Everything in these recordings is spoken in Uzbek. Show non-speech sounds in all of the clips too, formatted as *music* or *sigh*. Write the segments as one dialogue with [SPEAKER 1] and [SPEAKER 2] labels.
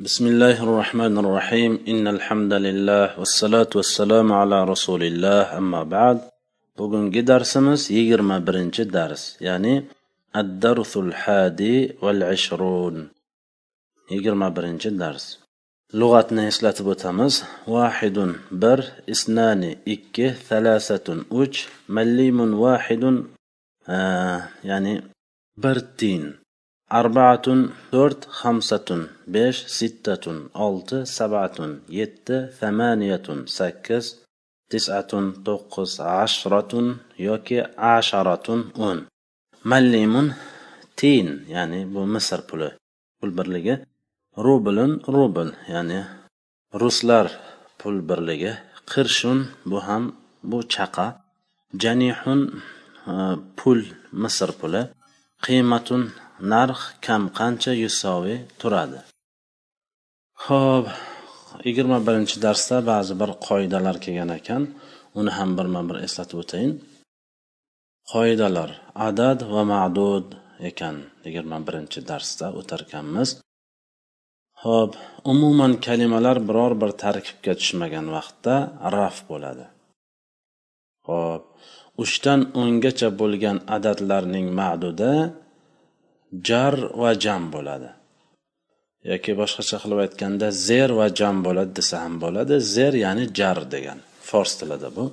[SPEAKER 1] بسم الله الرحمن الرحيم إن الحمد لله والصلاة والسلام على رسول الله أما بعد بقول درسمس يجر ما برنش درس يعني الدرس الحادي والعشرون يجر ما برنش درس لغة نهسلة بوتامس واحد بر اثنان إك ثلاثة أج مليم واحد آه يعني برتين arbaatun to'rt hamsatun besh sittatun olti sabatun yetti thamaniyatun sakkiz tisatun to'qqiz ashratun yoki asharatun o'n. Mallimun tin ya'ni bu misr puli pul birligi. Rublun rubl ya'ni ruslar pul birligi. Qirshun bu ham bu chaqa. Janihun e, pul misr puli. Qiymatun narx kam qancha yusovi turadi? Ho'p yigirma birinchi darsda ba'zi bir qoidalar kelgan ekan. Uni ham birma bir eslatib o'tayin. Qoidalar adad va ma'dud ekan yigirma birinchi darsda o'tarkanmiz. Ho'p umuman kalimalar biror bir tarkibga tushmagan vaqtda raf bo'ladi. Ho'p uchdan o'ngacha bo'lgan adadlarning ma'dudi jar va jam bo'ladi. Yoki boshqacha qilib aytganda zer va jam bo'ladi desa ham bo'ladi. Zer ya'ni jar degan fors tilida bu.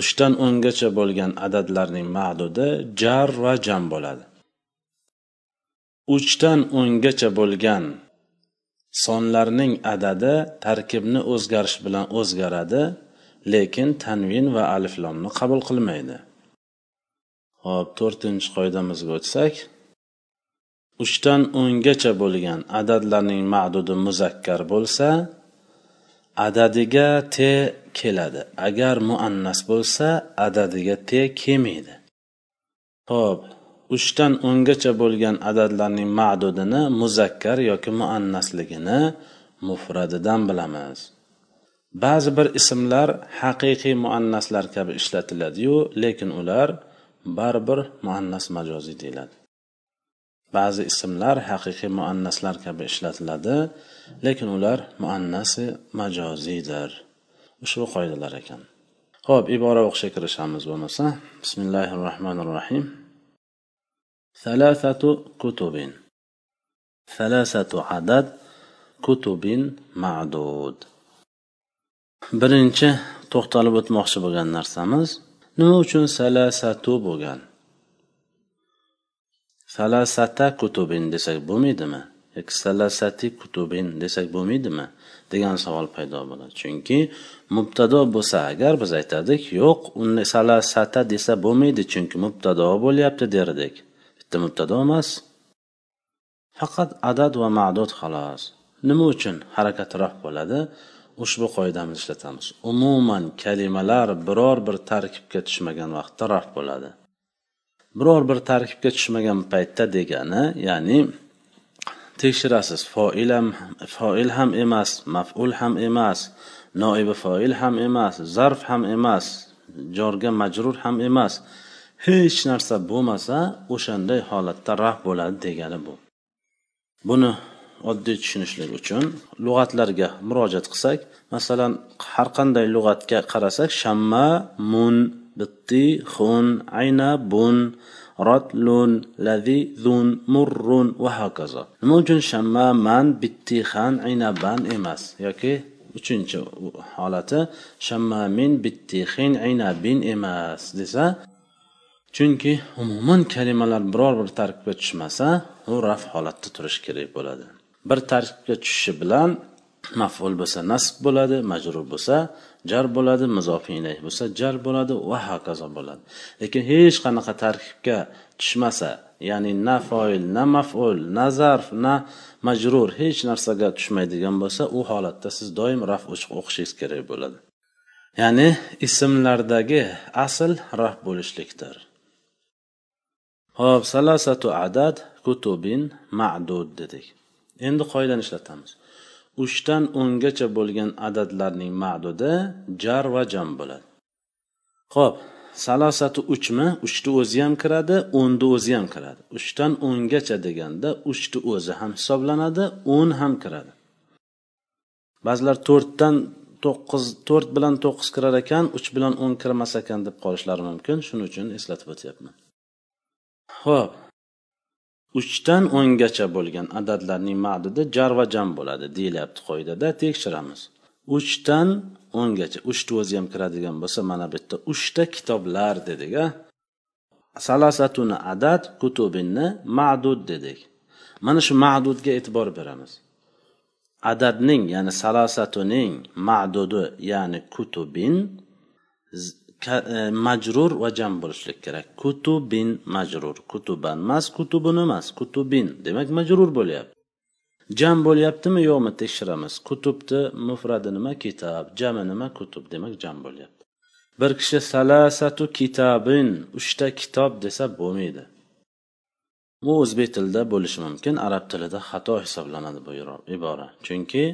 [SPEAKER 1] Uchdan o'ngacha bo'lgan adadlarning ma'dudi jar va jam bo'ladi. Uchdan o'ngacha bo'lgan sonlarning adadi tarkibni o'zgarish bilan o'zgaradi lekin tanvin va aliflomni qabul qilmaydi. Hop to'rtinchi qoidamizga o'tsak uchdan o'ngacha bo'lgan adadlarning ma'dudi muzakkar bo'lsa adadiga te keladi. Agar muannas bo'lsa adadiga te kelmaydi. Ho'p uchdan o'ngacha bo'lgan adadlarning ma'dudini muzakkar yoki muannasligini mufradidan bilamiz. Ba'zi bir ismlar haqiqiy muannaslar kabi ishlatiladiyu lekin ular baribir muannas majoziy deyiladi. ba'zi ismlar haqiqiy muannaslar kabi ishlatiladi lekin ular muannasi majoziydir ushbu qoidalar ekan ho'p ibora o'qishga kirishamiz bo'lmasa bismillahi rohmanir rohim ثلاثة كتب ثلاثة عدد كتب معدود birinchi to'xtalib o'tmoqchi bo'lgan narsamiz nima uchun salasatu bo'lgan Falasata kutubin desak bo'lmaydimi? Yoki salasati kutubin desak bo'lmaydimi? degan savol paydo bo'ladi. Chunki mubtado bo'lsa agar biz aytadik yo'q uni salasata desa bo'lmaydi chunki mubtado bo'lyapti derdik. Bitta mubtado emas. Faqat adad va ma'dud xolos. Nima uchun harakatroq bo'ladi? Ushbu qoidamizni ishlatamiz. Umuman kalimalar biror bir tarkibga tushmagan vaqtda raf bo'ladi. Biror bir tarkibga tushmagan paytda degani ya'ni tekshirasiz. Foil ham foil ham emas maful ham emas noibi foil ham emas zarf ham emas jorga majrur ham emas. Hech narsa bo'lmasa o'shanday holatda raf bo'ladi degani bu. Buni oddiy tushunishlik uchun lug'atlarga murojaat qilsak masalan har qanday lug'atga qarasak shamma mun bitti خون ayna bun rotlun ladizun murrun va hokazo nima uchun shamma man bitti xan aynaban emas yoki uchinchi holati shamma min bitti xin aynabin emas desa chunki umuman kalimalar biror bir tarkibga tushmasa u raf holatda turishi kerak bo'ladi bir tarkibga tushishi bilan maful bo'lsa nasb bo'ladi majrur bo'lsa jar bo'ladi muzofi bo'lsa jar bo'ladi va hokazo bo'ladi. Lekin hech qanaqa tarkibga tushmasa ya'ni na foil na maful na zarf na majrur hech narsaga tushmaydigan bo'lsa u holatda siz doim raf o'qishingiz kerak bo'ladi. Ya'ni ismlardagi asl raf bo'lishlikdir. Ho'p salasatu adad kutubin ma'dud dedik. Endi qoidani ishlatamiz. Uchdan o'ngacha bo'lgan adadlarning ma'dudi jar va jam bo'ladi. Ho'p salosati uchmi? Uchni o'zi ham kiradi o'nni o'zi ham kiradi. Uchdan o'ngacha deganda uchni o'zi ham hisoblanadi o'n ham kiradi. Ba'zilar to'rtdan to'qqiz to'rt bilan to'qqiz kirar ekan uch bilan o'n kirmas ekan deb qolishlari mumkin. Shuning uchun eslatib o'tyapman. Ho'p uchdan o'ngacha bo'lgan adadlarning ma'dudi jar va jam bo'ladi deyilyapti qoidada tekshiramiz. Uchdan o'ngacha uchni o'zi ham kiradigan bo'lsa mana bu yerda uchta kitoblar dedik a salasatuni adad kutubinni ma'dud dedik. Mana shu ma'dudga e'tibor beramiz. Adadning ya'ni salasatuning ma'dudi ya'ni kutubin E, majrur va jam bo'lishlik kerak. Kutubin majrur. Kutuban emas kutubun emas kutubin. Demak majrur bo'lyapti. Jam bo'lyaptimi yo'qmi tekshiramiz. Kutubni mufradi nima? Kitob. Jami nima? Kutub. Demak jam bo'lyapti. Bir kishi salasatu kitabin uchta kitob desa bo'lmaydi. Bu o'zbek tilida bo'lishi mumkin. Arab tilida xato hisoblanadi bu ibora. Chunki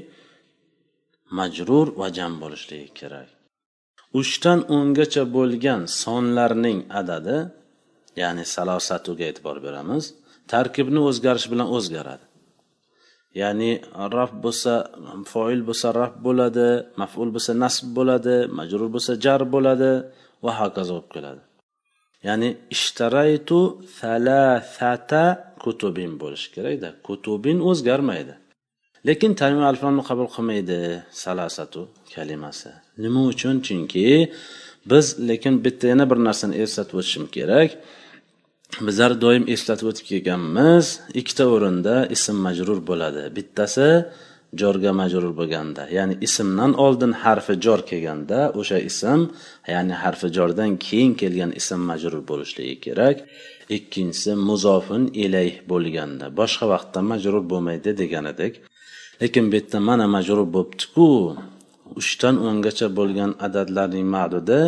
[SPEAKER 1] majrur va jam bo'lishligi kerak. Uchdan o'ngacha bo'lgan sonlarning adadi ya'ni salosatuga e'tibor beramiz tarkibni o'zgarishi bilan o'zgaradi. Ya'ni raf bo'lsa foil bo'lsa raf bo'ladi maful bo'lsa nasb bo'ladi majrur bo'lsa jar bo'ladi va hokazo bo'lib keladi. Ya'ni ishtaraytu salasata kutubin bo'lishi kerakda. Kutubin o'zgarmaydi. Lekin tanvi alfonni qabul qilmaydi salasatu kalimasi. Nima uchun? Chunki biz lekin bitta yana bir narsani eslatib o'tishim kerak. Bizlar doim eslatib o'tib kelganmiz ikkita o'rinda ism majrur bo'ladi. Bittasi jorga majrur bo'lganda ya'ni ismdan oldin harfi jor kelganda o'sha ism ya'ni harfi jordan keyin kelgan ism majrur bo'lishligi kerak. Ikkinchisi muzofin ilayh bo'lganda boshqa vaqtda majrur bo'lmaydi degan edik lekin bu yerda mana majrur bo'libdiku uchdan o'ngacha bo'lgan adadlarning ma'dudi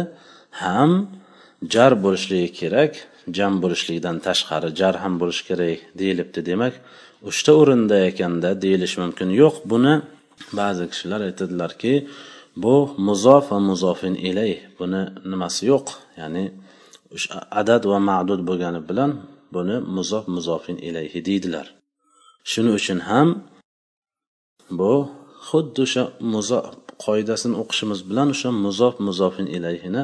[SPEAKER 1] ham jar bo'lishligi kerak jam bo'lishligidan tashqari jar ham bo'lishi kerak deyilibdi. Demak uchta o'rinda ekanda deyilishi mumkin. Yo'q buni ba'zi kishilar aytadilarki bu muzof va muzofin ilay buni nimasi yo'q? Ya'ni adad va ma'dud bo'lgani bilan buni muzof muzofin ilayhi deydilar. Shuning uchun ham bu xuddi o'sha muzof qoidasini o'qishimiz bilan o'sha muzof muzofin ilayhini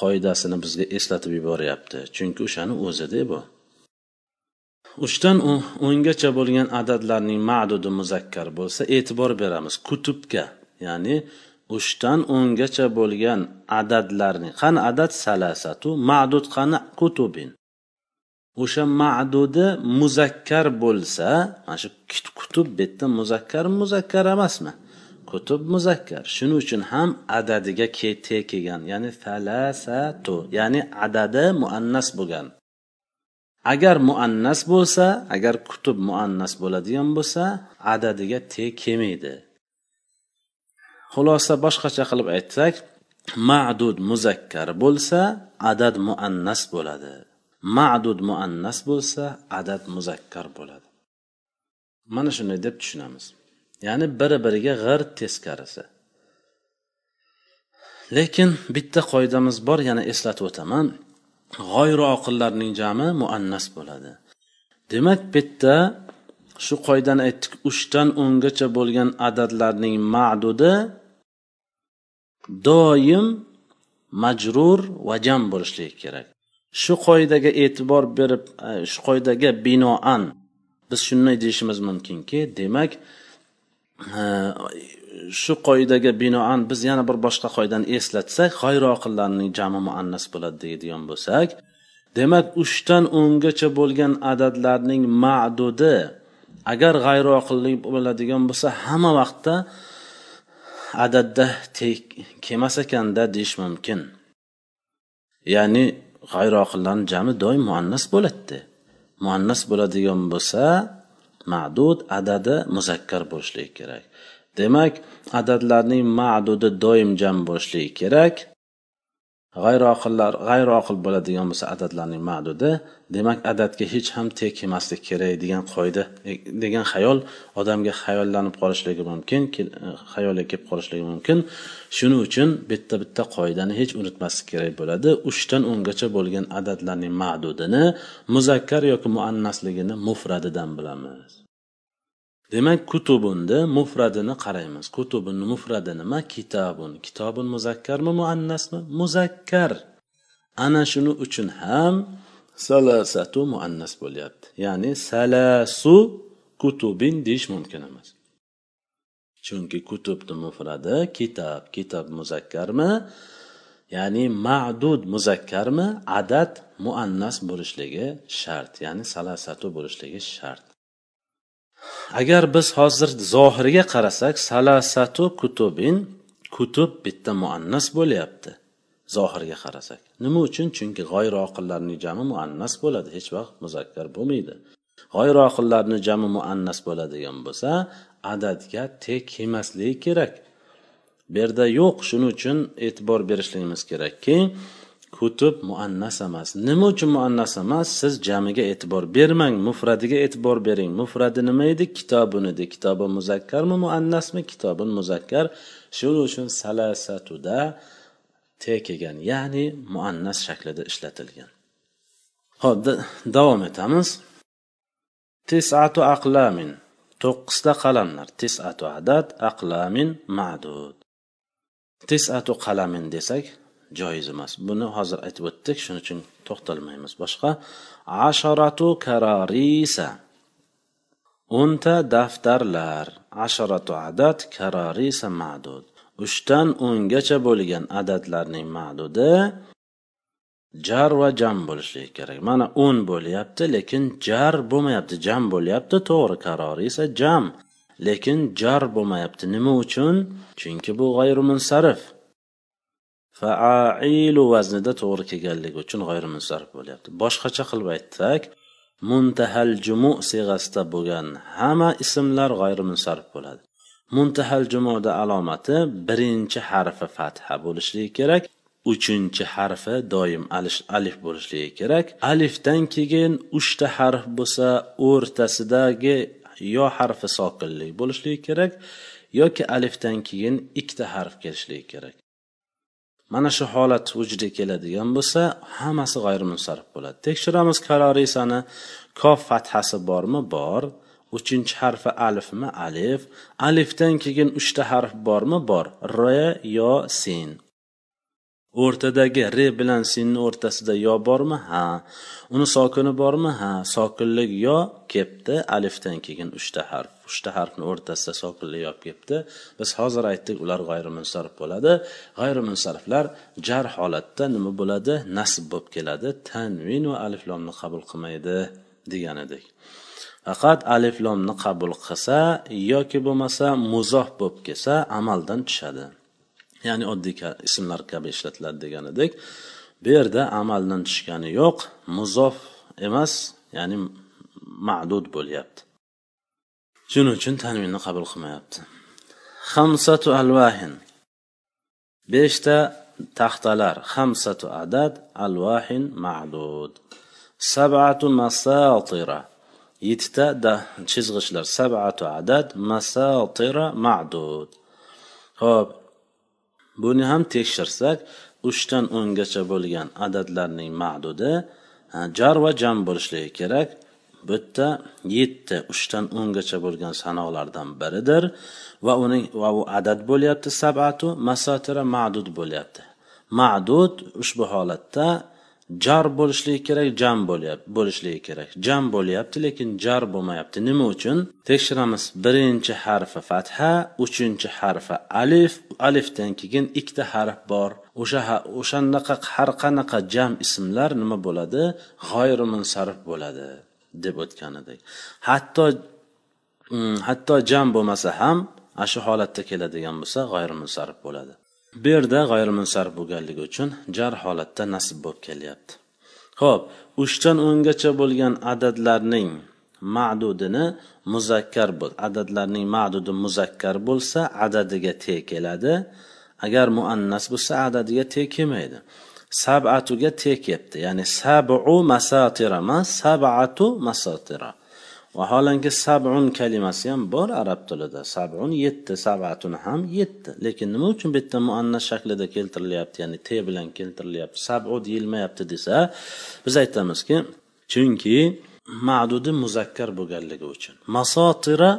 [SPEAKER 1] qoidasini bizga eslatib yuboryapti. Chunki o'shani o'zida bu uchdan o'ngacha bo'lgan adadlarning ma'dudi muzakkar bo'lsa e'tibor beramiz. Kutubga ya'ni uchdan o'ngacha bo'lgan adadlarning qani adad salasatu ma'dud qani kutubin? O'sha ma'dudi muzakkar bo'lsa mana shu kutub bu yerda muzakkar muzakkar emasmi? Kutub muzakkar. Shuning uchun ham adadiga te kelgan ya'ni salasatu ya'ni adadi muannas bo'lgan. Agar muannas bo'lsa agar kutub muannas bo'ladigan bo'lsa adadiga te kelmaydi. Xulosa boshqacha qilib aytsak ma'dud muzakkar bo'lsa adad muannas bo'ladi. Ma'dud muannas bo'lsa adad muzakkar bo'ladi. Mana shunday deb tushunamiz. Ya'ni biri biriga g'ir teskarisi. Lekin bitta qoidamiz bor yana eslatib o'taman. G'oyri oqillarning jami muannas bo'ladi. Demak bitta shu qoidani aytdik uchdan o'ngacha bo'lgan adadlarning ma'dudi doim majrur va jam bo'lishligi kerak. Shu qoidaga e'tibor berib e, shu qoidaga binoan biz shunday deyishimiz mumkinki demak e, shu qoidaga binoan biz yana bir boshqa qoidani eslatsak g'ayri oqillarning jami muannas bo'ladi deydigan bo'lsak demak uchdan o'ngacha bo'lgan adadlarning ma'dudi agar g'ayri oqilli bo'ladigan bo'lsa hamma vaqtda adadda kelmas ekanda deyish mumkin. Ya'ni g'ayri oqillarni jami doim muannas bo'ladida muannas bo'ladigan bo'lsa ma'dud adadi muzakkar bo'lishligi kerak. Demak adadlarning ma'dudi doim jam bo'lishligi kerak. G'ayroqillar g'ayroqil bo'ladigan bo'lsa adadlarning ma'dudi demak adadga hech ham tek kelmaslik kerak degan qoida degan xayol odamga xayollanib qolishligi mumkin xayolga kelib qolishligi mumkin. Shuning uchun bitta bitta qoidani hech unutmaslik kerak bo'ladi. Uchdan o'ngacha bo'lgan adadlarning ma'dudini muzakkar yoki muannasligini mufradidan bilamiz. Demak kutubunni mufradini qaraymiz. Kutubunni mufradi nima? Kitobun kitobun muzakkarmi muannasmi muzakkar. Ana shuning uchun ham salasatu muannas bo'lyapti. Ya'ni salasu kutubin deyish mumkin emas. Chunki kutubni mufradi kitob. Kitob muzakkarmi ya'ni ma'dud muzakkarmi adad muannas bo'lishligi shart. Ya'ni salasatu bo'lishligi shart. Agar biz hozir zohiriga qarasak salasatu kutubin kutub bitta muannas bo'lyapti. Zohirga qarasak. Nima uchun? Chunki g'oyri oqillarning jami muannas bo'ladi. Hech vaqt muzakkar bo'lmaydi. G'oyri oqillarni jami muannas bo'ladigan bo'lsa adadga tek kelmasligi kerak. Bu yerda yo'q. Shuning uchun e'tibor berishligimiz kerakki kutub muannas emas. Nima uchun muannas emas? Siz jamiga e'tibor bermang mufradiga e'tibor bering. Mufradi nima edi? Kitobun edi. Kitobi muzakkarmi muannasmi? Kitobun muzakkar. Shuning uchun salasatuda te kelgan ya'ni muannas shaklida ishlatilgan. Ho'p davom etamiz. Tisatu aqlamin. To'qqizta qalamlar. Tisatu adad aqlamin ma'dud. Tisatu qalamin desak joiz emas. Buni hozir aytib o'tdik. Shuning uchun to'xtalmaymiz. Boshqa. Asharatu kararisa. O'nta daftarlar. Asharatu adad kararisa ma'dud. Uchdan o'ngacha bo'lgan adadlarning ma'dudi jar va jam bo'lishligi kerak. Mana o'n bo'lyapti lekin jar bo'lmayapti. Jam bo'lyapti to'g'ri. Karori esa jam. Lekin jar bo'lmayapti. Nima uchun? Chunki bu g'ayrimunsarif. Failu vaznida to'g'ri kelganligi uchun g'ayrimunsarif bo'lyapti. Boshqacha qilib aytsak muntahal jumu siyg'asida bo'lgan hamma ismlar g'ayrimunsarif bo'ladi. Muntahal jumuda alomati birinchi harfi fatha bo'lishligi kerak uchinchi harfi doim alif bo'lishligi kerak. Alifdan keyin uchta harf bo'lsa o'rtasidagi yo harfi sokinlik bo'lishligi kerak yoki alifdan keyin ikkita harf kelishligi kerak. Mana shu holat vujudga keladigan bo'lsa hammasi g'ayrimunsarif bo'ladi. Tekshiramiz kalorisani. Kof fathasi bormi? Bor. Uchinchi harfi alifmi? Alif. Alifdan keyin uchta harf bormi? Bor. R yo sin o'rtadagi re bilan sinni o'rtasida yo bormi? Ha. Uni sokini bormi? Ha. Sokinlik yo kepti. Alifdan keyin uchta harf uchta harfni o'rtasida sokinlik yo kepti. Biz hozir aytdik ular g'ayrimunsarif bo'ladi. G'ayrimunsariflar jar holatda nima bo'ladi? Nasb bo'lib keladi. Tanvin va aliflomni qabul qilmaydi degan edik. Faqat aliflomni qabul qilsa yoki bo'lmasa muzoh bo'lib kelsa amaldan tushadi. Ya'ni oddiy ismlar kabi ishlatiladi degan edik bu yerda amaldan tushgani yo'q muzof emas ya'ni ma'dud bo'lyapti. Shuning uchun tanvinni qabul qilmayapti. Hamsatu alvahin. Beshta taxtalar hamsatu adad alvahin ma'dud. Sabatu masatira. Yettita chizg'ichlar sabatu adad masatira ma'dud. Ho'p buni ham tekshirsak uchdan o'ngacha bo'lgan adadlarning ma'dudi jar va jam bo'lishligi kerak. Bitta yetti uchdan o'ngacha bo'lgan sanoqlardan biridir va uning va u adad bo'lyapti sabatu masatira ma'dud bo'lyapti. Ma'dud ushbu holatda jar bo'lishligi kerak jam bo'lyapti bo'lishligi kerak. Jam bo'lyapti lekin jar bo'lmayapti. Nima uchun? Tekshiramiz. Birinchi harfi fatha uchinchi harfi alif. Alifdan keyin ikkita harf bor. O'sha o'shanaqa har qanaqa jam ismlar nima bo'ladi? G'oyrimunsarif bo'ladi deb o'tgan edik hatto mm, hatto jam bo'lmasa ham ana shu holatda keladigan bo'lsa g'oyrimunsarif bo'ladi. Bu yerda g'oyrimunsarif bo'lganligi uchun jar holatda nasib bo'lib kelyapti. Ho'p uchdan o'ngacha bo'lgan adadlarning ma'dudini muzakkar bo'l adadlarning ma'dudi muzakkar bo'lsa adadiga te keladi. Agar muannas bo'lsa adadiga te kelmaydi. Sabatuga te kelibdi ya'ni sabu masatira emas sabatu masatira. Vaholanki sabun kalimasi ham bor arab tilida. Sabun yetti sabatun ham yetti. Lekin nima uchun bu yerda muannas shaklida keltirilyapti ya'ni te bilan keltirilyapti? Sabu deyilmayapti desa biz aytamizki chunki ma'dudi muzakkar bo'lganligi uchun. Masotira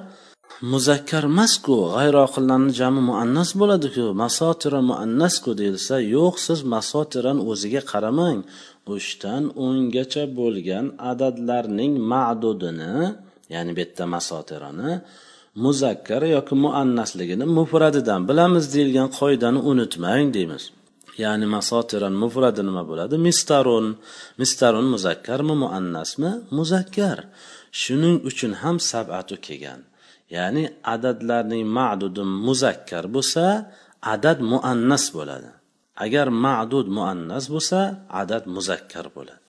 [SPEAKER 1] muzakkar emasku g'ayroqillarni jami muannas bo'ladiku. Masotira muannasku deyilsa yo'q siz masotirani o'ziga qaramang. Uchdan o'ngacha bo'lgan adadlarning ma'dudini ya'ni bu yerda masotirani muzakkar yoki muannasligini mufradidan bilamiz deyilgan qoidani unutmang deymiz. Ya'ni masotiran mufradi nima bo'ladi? Mistarun. Mistarun muzakkarmi muannasmi? Muzakkar. Shuning uchun ham sabatu kelgan. Ya'ni adadlarning ma'dudi muzakkar bo'lsa adad muannas bo'ladi. Agar ma'dud muannas bo'lsa adad muzakkar bo'ladi.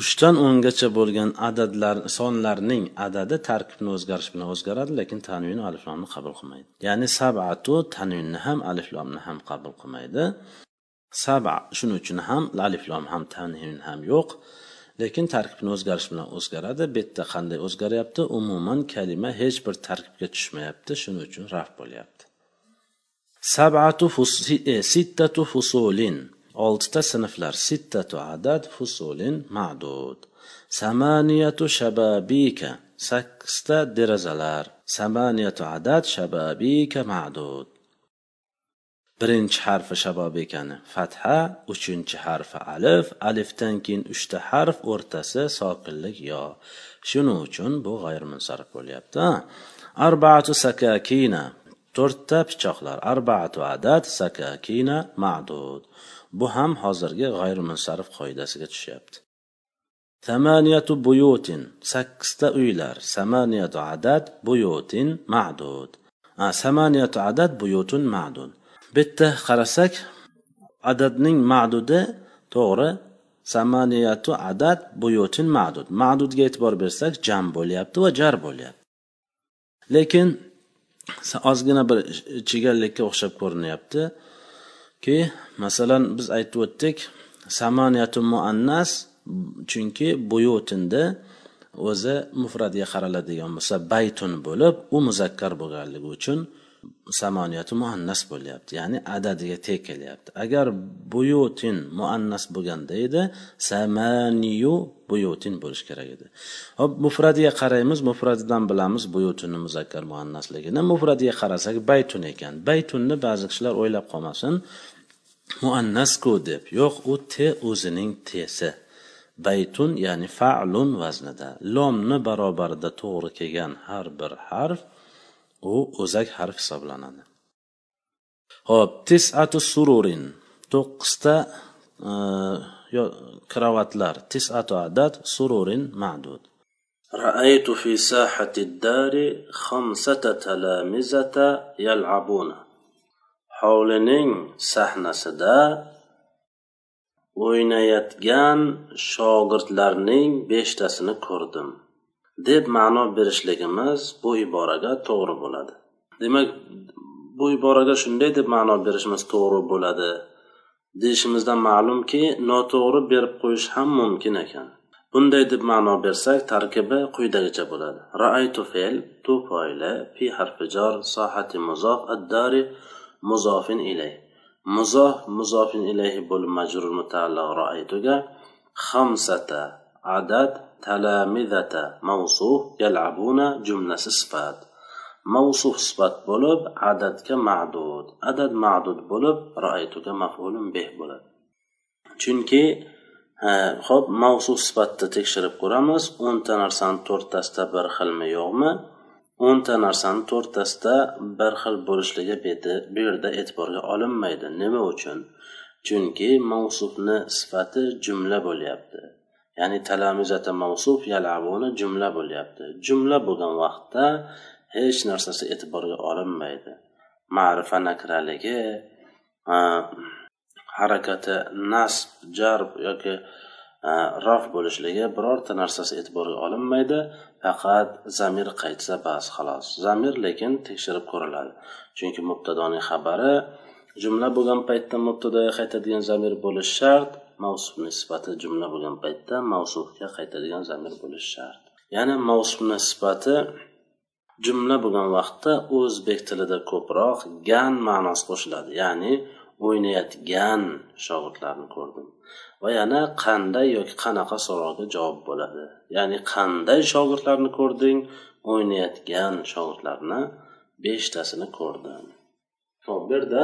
[SPEAKER 1] Uchdan o'ngacha bo'lgan adadlar sonlarning adadi tarkibni o'zgarish bilan o'zgaradi lekin tanvin aliflomni qabul qilmaydi. Ya'ni sabatu tanvinni ham aliflomni ham qabul qilmaydi. Saba shuning uchun ham aliflom ham tanvin ham yo'q. Lekin tarkibni o'zgarish bilan o'zgaradi. Bu yerda qanday o'zgaryapti? Umuman kalima hech bir tarkibga tushmayapti. Shuning uchun raf bo'lyapti. Sabatu e, sittatu fusulin. Oltita sinflar sittatu adad fusulin ma'dud. Samaniyatu shababika sakkizta derazalar. Samaniyatu adad shababika ma'dud. Birinchi harfi shabobekani fatha uchinchi harfi alif alifdan keyin uchta harf o'rtasi sokinlik yo. Shuning uchun bu g'ayrimunsarif bo'lyapti arbaatu sakakina to'rtta pichoqlar arbaatu adad sakakina ma'dud. Bu ham hozirgi g'ayrimunsarif qoidasiga tushyapti. Tamaniyatu buyutin sakkizta uylar. Samaniyatu adad buyutin ma'dud. Samaniyatu adad buyutun ma'dud. Bitta qarasak adadning ma'dudi to'g'ri samaniyatu adad buyutin ma'dud. Ma'dudga e'tibor bersak jam bo'lyapti va jar bo'lyapti. Lekin ozgina bir chigallikka o'xshab ko'rinyaptiki masalan biz aytib o'tdik samaniyatu muannas chunki buyutinda o'zi mufratga qaraladigan bo'lsa baytun bo'lib u muzakkar bo'lganligi uchun samoniyati muannas bo'lyapti ya'ni adadiga teng kelyapti. Agar buyutin muannas bo'lganda edi samaniyu buyutin bo'lishi kerak edi. Hop mufradiga qaraymiz mufradidan bilamiz buyutini muzakkar muannasligini. Mufradiga qarasak baytun ekan. Baytunni ba'zi kishilar o'ylab qolmasin muannasku deb. Yo'q u te o'zining tesi. Baytun ya'ni fa'lun vaznida. Lomni barobarida to'g'ri kelgan har bir harf u o'zak harf hisoblanadi ho'p tisatu sururin to'qqizta karavotlar tisatu adad sururin ma'dud
[SPEAKER 2] رأيت في ساحة الدار خمسة تلامذة يلعبون hovlining sahnasida o'ynayotgan shogirdlarning beshtasini ko'rdim Deb ma'no berishligimiz bu iboraga to'g'ri bo'ladi. Demak bu iboraga shunday deb ma'no berishimiz to'g'ri bo'ladi deyishimizdan ma'lumki noto'g'ri berib qo'yish ham mumkin ekan. Bunday deb ma'no bersak tarkibi quyidagicha bo'ladi. Raaytu fe'l tu foyli pi harfi jar sohati muzof addari muzofin ilay. Muzof muzofin ilayhi bo'lib majrur mutaalliq raaytuga xamsata adad talamidata mavsuf yalabuna jumlasi sifat. Mavsuf sifat bo'lib adadga ma'dud. Adad ma'dud bo'lib raaytuga mafulun beh bo'ladi. Chunki ho'p mavsuf sifatni tekshirib ko'ramiz. O'nta narsani to'rttasida bir xilmi yo'qmi? O'nta narsani to'rttasida bir xil bo'lishligi bu yerda e'tiborga olinmaydi. Nima uchun? Chunki mavsufni sifati jumla bo'lyapti. Ya'ni talamizata mavsuf yalabuni jumla bo'lyapti. Jumla bo'lgan vaqtda hech narsasi e'tiborga olinmaydi. Ma'rifa nakraligi harakati nasb jarb yoki raf bo'lishligi birorta narsasi e'tiborga olinmaydi. Faqat zamir qaytsa bas xolos zamir lekin tekshirib ko'riladi. Chunki mubtadoning xabari jumla bo'lgan paytda mubtadoga qaytadigan zamir bo'lishi shart mavsuf sifati jumla bo'lgan paytda mavsufga qaytadigan zamir bo'lishi shart. Ya'ni mavsuf sifati jumla bo'lgan vaqtda o'zbek tilida ko'proq gan ma'nosi qo'shiladi. Ya'ni o'ynayotgan shogirdlarni ko'rdim. Va yana qanday yoki qanaqa savolga javob bo'ladi. Ya'ni qanday shogirdlarni ko'rding o'ynayotgan shogirdlarni beshtasini ko'rdim. Hop bu yerda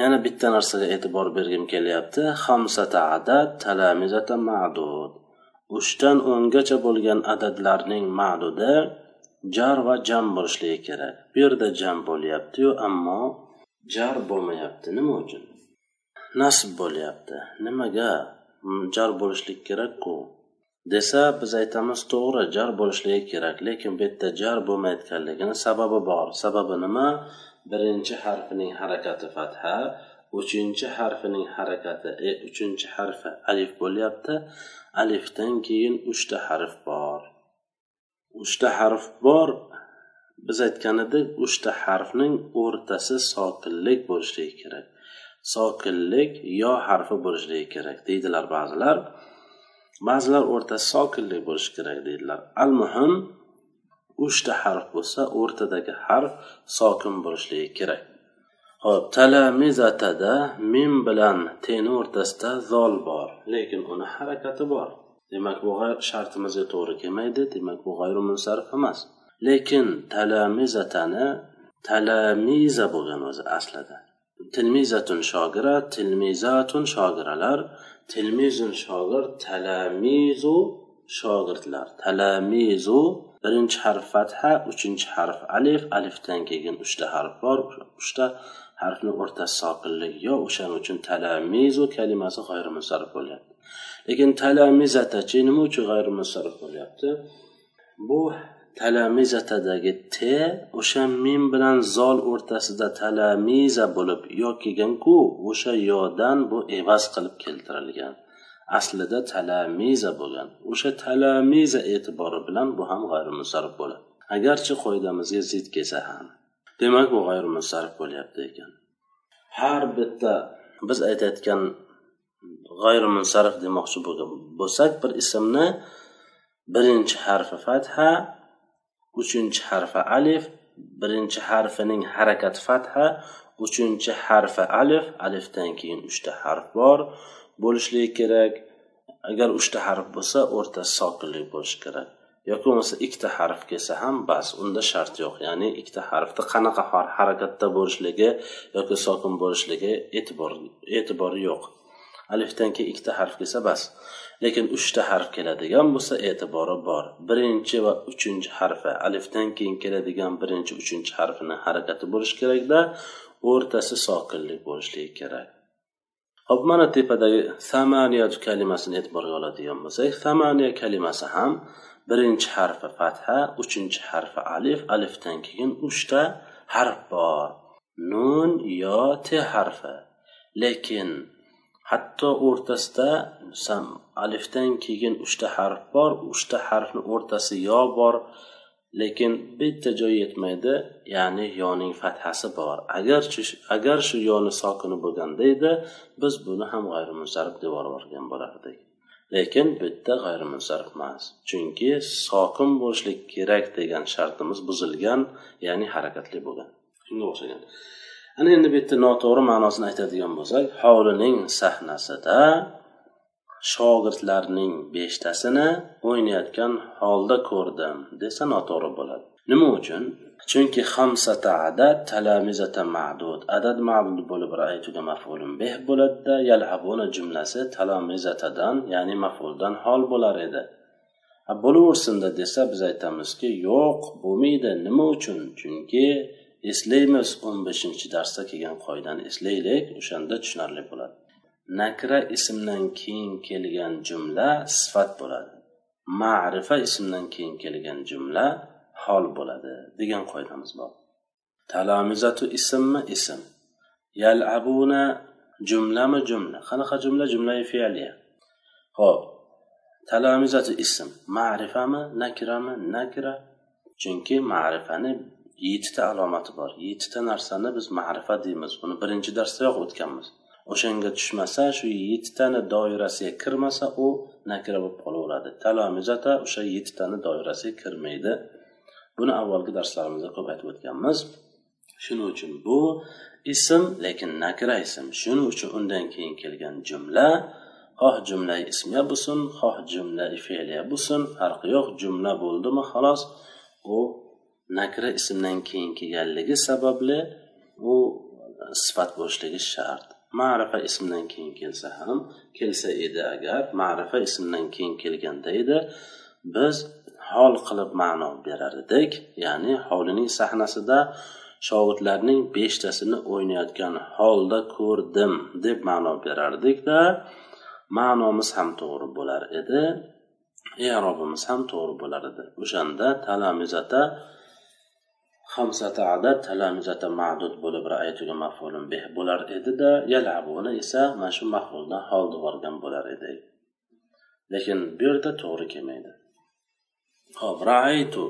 [SPEAKER 2] yana bitta narsaga e'tibor bergim kelyapti. Hamsata adad talamizata ma'dud. Uchdan o'ngacha bo'lgan adadlarning ma'dudi jar va jam bo'lishligi kerak. Bu yerda jam bo'lyaptiyu ammo jar bo'lmayapti. Nima uchun? Nasb bo'lyapti. Nimaga? Jar bo'lishlik kerakku. Desa biz aytamiz to'g'ri jar bo'lishligi kerak lekin bu yerda jar bo'lmayotganligini sababi bor. Sababi nima? Birinchi harfining harakati fatha uchinchi harfining harakati e, uchinchi harfi alif bo'lyapti. Alifdan keyin uchta harf bor. Uchta harf bor biz aytgan edik uchta harfning o'rtasi sokinlik bo'lishligi kerak. Sokinlik yo harfi bo'lishligi kerak deydilar ba'zilar. Ba'zilar o'rtasi sokinlik bo'lishi kerak deydilar. Al muhim uchta harf bo'lsa o'rtadagi harf sokin bo'lishligi kerak. Ho'p talamizatada min bilan teni o'rtasida zol bor lekin uni harakati bor. Demak bu shartimizga to'g'ri kelmaydi demak bu g'ayrimunsarif emas. Lekin talamizatani talamiza bo'lgan o'zi aslida. Tilmizatun shogira tilmizatun shogiralar tilmizun shogir talamizu shogirdlar talamizu birinchi harf fatha uchinchi harf alif alifdan keyin uchta harf bor uchta harfni o'rtasi sokinlik yo o'shaning uchun talamizu kalimasi g'ayrimusarrif bo'lyapti. Lekin talamizatachi nima uchun g'ayrimusarrif bo'lyapti? Bu talamizatadagi t o'sha min bilan zol o'rtasida talamiza bo'lib yo kelganku o'sha yodan bu evaz qilib keltirilgan. Aslida talamiza bo'lgan. O'sha talamiza e'tibori bilan bu ham g'ayrimusarrif bo'ladi. Agarchi qoidamizga zid kelsa ham demak bu g'ayrimusarrif bo'lyapti ekan. Har bitta biz aytayotgan g'ayrimunsarif demoqchi bo'lsak bir ismni birinchi harfi fatha uchinchi harfi alif birinchi harfining harakati fatha uchinchi harfi alif alifdan keyin uchta harf bor. Bo'lishligi kerak. Agar uchta harf bo'lsa o'rtasi sokinlik bo'lishi kerak. Yoki bo'lmasa ikkita harf kelsa ham bas unda shart yo'q. Ya'ni ikkita harfda qanaqa harakatda bo'lishligi yoki sokin bo'lishligi e'tibor e'tibori yo'q. Alifdan keyin ikkita harf kelsa bas. Lekin uchta harf keladigan bo'lsa e'tibori bor. Birinchi va uchinchi harfi alifdan keyin keladigan birinchi uchinchi harfini harakati bo'lishi kerakda o'rtasi sokinlik bo'lishligi kerak. Hop mana tepadagi samaniya kalimasini e'tiborga oladigan bo'lsak samaniya kalimasi ham birinchi harfi fatha uchinchi harfi alif alifdan keyin uchta harf bor. Nun yo te harfi. Lekin hatto o'rtasida alifdan keyin uchta harf bor uchta harfni o'rtasi yo bor lekin bitta joy yetmaydi ya'ni yoning fathasi bor. Agar agar shu yoni sokini bo'lganda edi biz buni ham g'ayrimunsarif deb yuborgan bo'lardik. Lekin bu yerda g'ayrimunsarif emas chunki sokin bo'lishlik kerak degan shartimiz buzilgan ya'ni harakatli bo'lgan. Shunga o'xshagan. Ana endi bu yerda noto'g'ri ma'nosini aytadigan bo'lsak hovlining sahnasida shogirdlarning beshtasini o'ynayotgan holda ko'rdim desa noto'g'ri bo'ladi. Nima uchun? Chunki hamsata adad talamizata ma'dud. Adad ma'dud bo'lib raytuga mafulun beh bo'ladida yalhabuna jumlasi talamizatadan ya'ni mafuldan hol bo'lar edi. Bo'laversinda desa biz aytamizki yo'q bo'lmaydi. Nima uchun? Chunki eslaymiz o'n beshinchi darsda kelgan qoidani eslaylik o'shanda tushunarli bo'ladi. Nakra ismdan keyin kelgan jumla sifat bo'ladi. Ma'rifa ismdan keyin kelgan jumla hol bo'ladi degan qoidamiz bor. Talamizatu ismmi ism. Yalabuna jumlami jumla. Qanaqa jumla? Jumla fe'liya ho'p talamizatu ism. Ma'rifami? Nakrami? Nakra. Chunki ma'rifani yettita alomati bor. Yettita narsani biz ma'rifa deymiz. Buni birinchi darsdayoq o'tganmiz. O'shanga tushmasa shu yettitani doirasiga kirmasa u nakra bo'lib qolaveradi. Talomizata o'sha yettitani doirasiga kirmaydi. Buni avvalgi darslarimizda ko'p aytib o'tganmiz. Shuning uchun bu ism lekin nakra ism. Shuning uchun undan keyin kelgan jumla xoh jumla ismiya bo'lsin xoh jumla fe'liya bo'lsin farqi yo'q jumla bo'ldimi xolos. U nakra ismdan keyin kelganligi sababli u sifat bo'lishligi shart. Ma'rifa ismdan keyin kelsa ham kelsa edi agar ma'rifa ismdan keyin kelganda edi biz hol qilib ma'no berar edik ya'ni hovlining sahnasida shogirdlarning beshtasini o'ynayotgan holda ko'rdim deb ma'no berardikda ma'nomiz ham to'g'ri bo'lar edi erobimiz ham to'g'ri bo'lar edi. O'shanda talamizata hamsata adad talamizata ma'dud bo'lib raaytuga mafulun bih bo'lar edida yalabuna esa mana shu mafuldan holda borgan bo'lar edi lekin bu yerda to'g'ri kelmaydi hop raaytu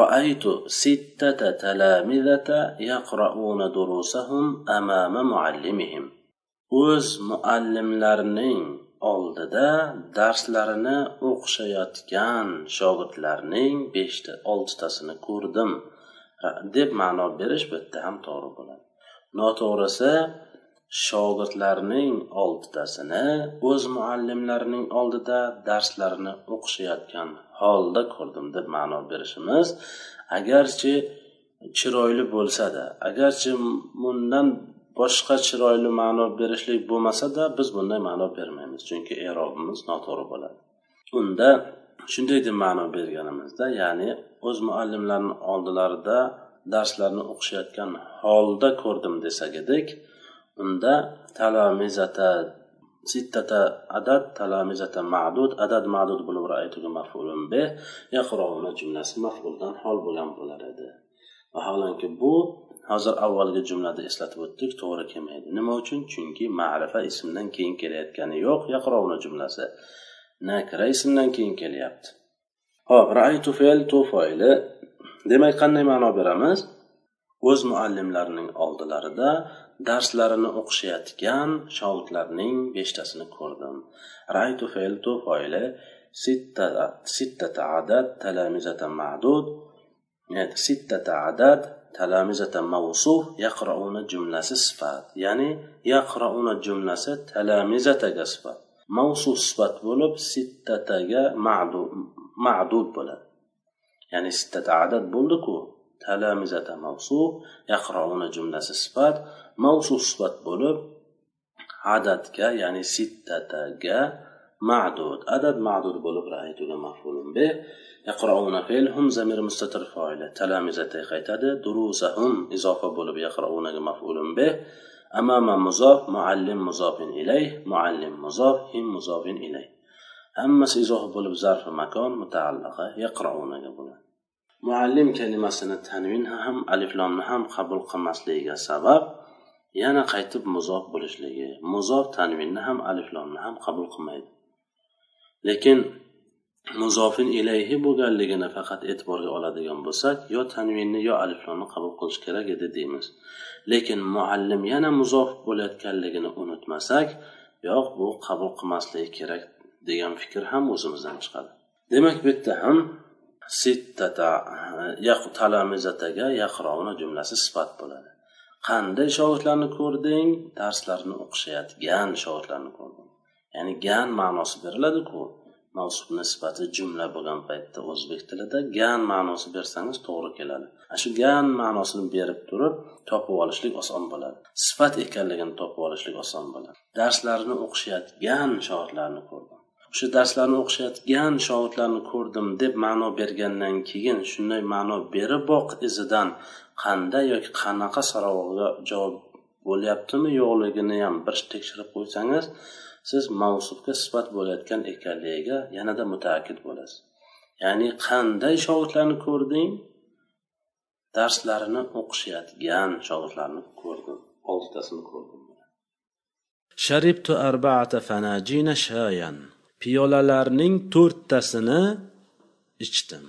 [SPEAKER 2] رأيت ستة تلامذة يقرؤون دروسهم أمام معلمهم o'z muallimlarining oldida darslarini o'qishayotgan shogirdlarning beshta oltitasini ko'rdim Э, deb ma'no berish bu yerda ham to'g'ri bo'ladi. Noto'g'risi shogirdlarning oltitasini o'z muallimlarining oldida darslarini o'qishayotgan holda ko'rdim deb ma'no berishimiz agarchi chiroyli bo'lsada agarchi bundan boshqa chiroyli ma'no berishlik bo'lmasada biz bunday ma'no bermaymiz chunki erobimiz noto'g'ri bo'ladi. Unda shunday deb ma'no berganimizda ya'ni o'z muallimlarini oldilarida darslarni o'qishayotgan holda ko'rdim desak edik unda talamizata sittata adad talamizata ma'dud adad ma'dud bo'lib ra'aytuga maf'ulun be yaqrouna jumlasi maf'uldan hol bo'lgan bo'lar edi. Vaholanki bu hozir avvalgi jumlada eslatib o'tdik to'g'ri kelmaydi. Nima uchun? Chunki ma'rifa ismdan keyin kelayotgani yo'q yaqrovna jumlasi. Nakra ismdan keyin kelyapti. Ho'p raaytu fe'l to foili. Demak qanday ma'no beramiz? O'z muallimlarining oldilarida darslarini o'qishayotgan shogirdlarning beshtasini ko'rdim. Raytu fe'ltu foili. Sittata adad talamizatan ma'dud. Sittata adad talamizatan mavsuf yaqrauna jumlasi sifat. Ya'ni yaqrauna jumlasi talamizataga sifat. Mavsuf sifat bo'lib sittataga ma'dud معدود بلد يعني ستة عدد بندكو تلامزة موصوف. يقرأون جملة صفات. موصوف صفات بلد عدد كا يعني ستة كا معدود. عدد معدود بلد رأيت مفعول به. يقرأون فيل هم زمير مستتر فاعل. تلامذة خيتاد دروسهم. إضافة يقرأون يقرؤون مفعول به. أمام مضاف. معلم مضاف إليه. معلم مضاف. هم مضاف إليه. Hammasi izoh bo'lib zarfi makon mutaallaqa yaqrounaga bo'ladi. Muallim kalimasini tanvin ham aliflomni ham qabul qilmasligiga sabab yana qaytib muzof bo'lishligi muzof tanvinni ham aliflomni ham qabul qilmaydi. Lekin muzofin ilayhi bo'lganligini faqat e'tiborga oladigan bo'lsak yo tanvinni yo aliflomni qabul qilish kerak edi deymiz. Lekin muallim yana muzof bo'layotganligini unutmasak yo'q bu qabul qilmasligi kerak degan fikr ham o'zimizdan chiqadi. Demak bu yerda ham sittata talamizataga yaqrovna jumlasi sifat bo'ladi. Qanday shogirdlarni ko'rding? Darslarni o'qishayotgan shogirdlarni ko'rdim ya'ni gan ma'nosi beriladiku. Mavsubni sifati jumla bo'lgan paytda o'zbek tilida gan ma'nosi bersangiz to'g'ri keladi. Ana shu gan ma'nosini berib turib topib olishlik oson bo'ladi. Sifat ekanligini topib olishlik oson bo'ladi. Darslarni o'qishayotgan shoirlarni ko'rdim. O'sha darslarni o'qishayotgan shogirdlarni ko'rdim deb ma'no bergandan keyin shunday ma'no beriboq izidan qanday yoki qanaqa savolga javob bo'lyaptimi yo'qligini ham bir tekshirib qo'ysangiz siz mavsufga sifat bo'layotgan ekanligiga yanada mutaakkid bo'lasiz. Ya'ni qanday shogirdlarni ko'rding? Darslarini o'qishayotgan shogirdlarni ko'rdim oltitasini ko'rdim.
[SPEAKER 1] Sharibtu arbaata fanajina shayan. Piyolalarning to'rttasini ichdim.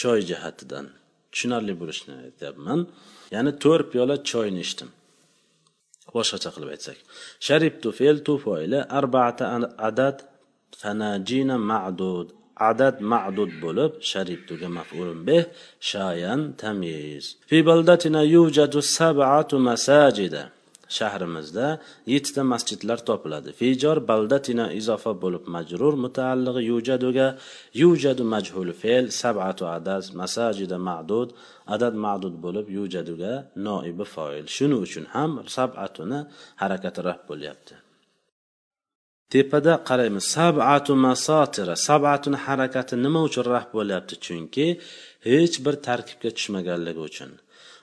[SPEAKER 1] Choy jihatidan. Tushunarli bo'lishini aytyapman. Ya'ni to'rt piyola choyni ichdim. Boshqacha qilib aytsak. Sharibtu fe'l tu foili arbaata adad fanajina ma'dud. Adad ma'dud bo'lib sharibtuga maf'ulun bih shayan tamyiz. Fi baldatina yujadu sab'atu masajida shahrimizda yettita masjidlar topiladi. Fijor baldatina izofa bo'lib majrur mutaallig'i yujaduga yujadu majhul fe'l sab'atu adad masajida ma'dud adad ma'dud bo'lib yujaduga noibi foil. Shuning uchun ham sab'atuni harakati raf bo'lyapti. Tepada qaraymiz sab'atu masotira sab'atuni harakati nima uchun raf bo'lyapti? Chunki hech bir tarkibga tushmaganligi uchun.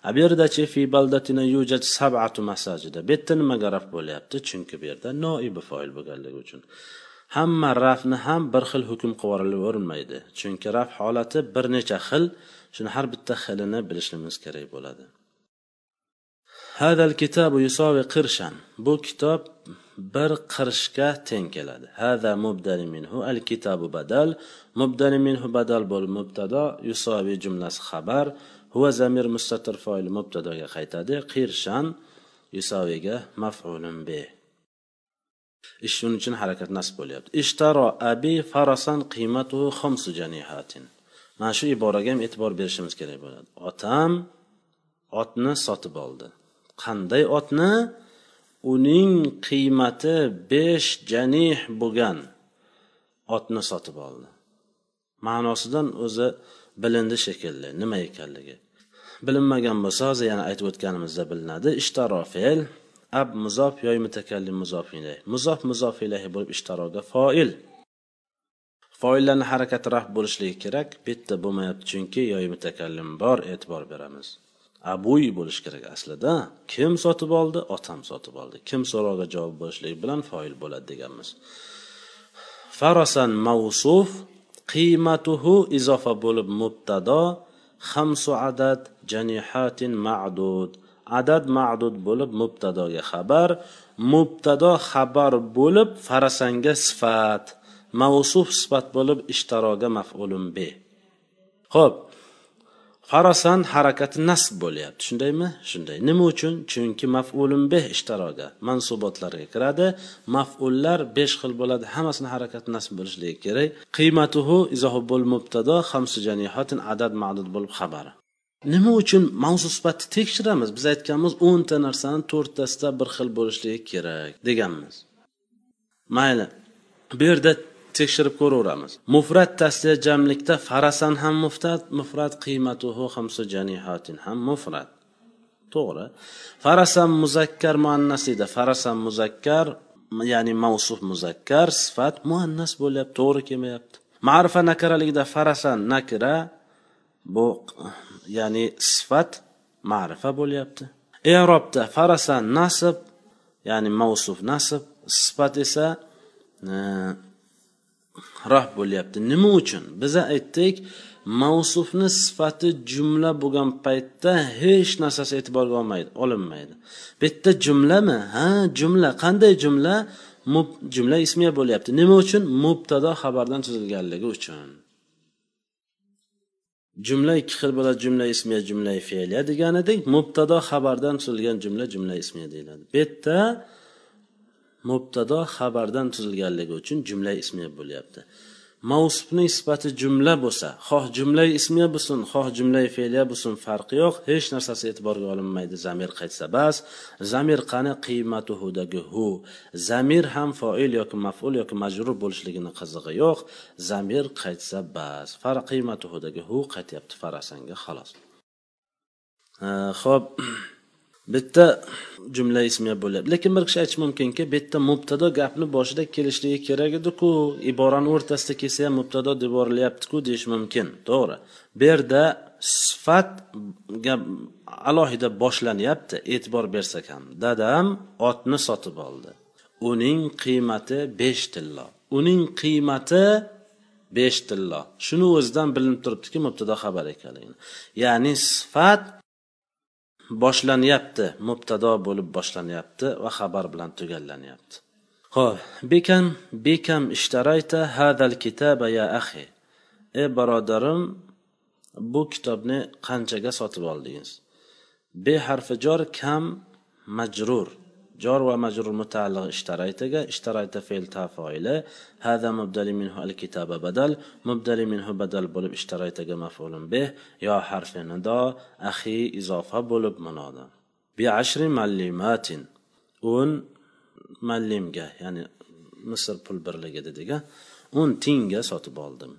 [SPEAKER 1] A bu yerdachi fi baldatina yujad sab'atu masajida. Bu yerda nimaga raf bo'lyapti? Chunki bu yerda noibi foil bo'lganligi uchun. Hamma rafni ham bir xil hukm qilib yuborilavermaydi chunki raf holati bir necha xil. Shuni har bitta xilini bilishimiz kerak bo'ladi. Hadal kitabu yusovi qirshan bu kitob bir qirshga teng keladi. Hada mubdali minhu al kitabu badal. Mubdali minhu badal bo'l mubtado yusovi jumlasi xabar. Huva zamir mustatir foil mubtadoga qaytadi. Qirshan yusoviga maf'ulun be ish shuning uchun harakat nasb bo'lyapti. Ishtaro abi farasan qiymatuhu xomsu janihatin. Mana shu iboraga ham e'tibor berishimiz kerak bo'ladi. Otam otni sotib oldi. Qanday otni? Uning qiymati besh janih bo'lgan otni sotib oldi. Ma'nosidan o'zi bilindi shekilli. Nima ekanligi? Bilinmagan bo'lsa hozir yana aytib o'tganimizda bilinadi. Ishtaro fe'l ab muzof yoy mutakallim muzof ilayh muzof muzof ilayhi bo'lib ishtaroga foil. Foillarni harakati raf bo'lishligi kerak. Bu yerda bo'lmayapti chunki yoy mutakallim bor e'tibor beramiz. Abuy bo'lishi kerak aslida. Kim sotib oldi? Otam sotib oldi. Kim so'roqqa javob bo'lishligi bilan foil bo'ladi deganmiz. Farosan mavsuf qiymatuhu izofa bo'lib mubtado xamsu adad janihatin ma'dud. Adad ma'dud bo'lib mubtadoga xabar mubtado xabar bo'lib farasanga sifat mavsuf sifat bo'lib ishtaroga maf'ulun be. Ho'p farasan harakati nasb bo'lyapti. Shundaymi? Shunday. Nima uchun? Chunki maf'ulun beh ishtaroga mansubotlarga kiradi. Maf'ullar besh xil bo'ladi. Hammasini harakati nasb bo'lishligi kerak. Qiymatuhu izohu bo'l mubtado hamsu janihatin adad ma'dud bo'lib xabari. Nima uchun mavzu sifatni tekshiramiz? Biz aytganmiz o'nta narsani to'rttasida bir xil bo'lishligi kerak deganmiz. Mayli bu yerda tekshirib ko'raveramiz. Mufrat tasliya jamlikda farasan ham muftat mufrat qiymatuhu hamsu janihatin ham mufrat. To'g'ri. Farasan muzakkar muannasida farasan muzakkar ya'ni mavsuf muzakkar sifat muannas bo'lyapti to'g'ri kelmayapti. Ma'rifa nakaraligida farasan nakra bu ya'ni sifat ma'rifa bo'lyapti. Erobda farasan nasib ya'ni mavsuf nasib sifat esa e, roh bo'lyapti. Nima uchun? Biza aytdik mavsufni sifati jumla bo'lgan paytda hech narsasi e'tiborga olmaydi olinmaydi. Bu yerda jumlami? Ha jumla. Qanday jumla? Jumla ismiya bo'lyapti. Nima uchun? Mubtado xabardan tuzilganligi uchun. Jumla ikki xil bo'ladi. Jumla ismiya jumla fe'liya deganidek mubtado xabardan tuzilgan jumla jumla ismiya deyiladi. Bu yerda mubtado xabardan tuzilganligi uchun jumla ismiya bo'lyapti. Mavsufning sifati jumla bo'lsa xoh jumla ismiya bo'lsin xoh jumla fe'liya bo'lsin farqi yo'q. Hech narsasi e'tiborga olinmaydi. Zamir qaytsa bas zamir qani qiymatuhudagi hu? Zamir ham foil yoki maful yoki majrur bo'lishligini qizig'i yo'q. Zamir qaytsa bas far qiymatuhudagi hu qaytyapti farasanga xolos. Ho'p *clears throat* bitta jumla ismiya bo'lyapti lekin bir kishi aytishi mumkinki bu yerda mubtado gapni boshida kelishligi kerak ediku iborani o'rtasida kelsa ham mubtado deb yuborilyaptiku deyish mumkin. To'g'ri. Bu yerda sifatga alohida boshlanyapti e'tibor bersak ham. Dadam otni sotib oldi. Uning qiymati besh tillo. Uning qiymati besh tillo. Shuni o'zidan bilinib turibdiki mubtado xabar ekanligini. Ya'ni sifat boshlanyapti mubtado bo'lib boshlanyapti va xabar bilan tugallanyapti. Ho'p bekam bekam ishtarayta hadal kitaba ya axi ey birodarim bu kitobni qanchaga sotib oldingiz? Be harfi jor kam majrur. جار ومجرور متعلق اشتريتك اشتريت فعل تفاعل هذا مبدل منه الكتاب بدل مبدل منه بدل بولب اشتريتك مفعول به يا حرف ندا أخي إضافة بولب منادا بعشر معلمات o'n mallimga ya'ni misr pul birligi dedik o'n tingga sotib oldim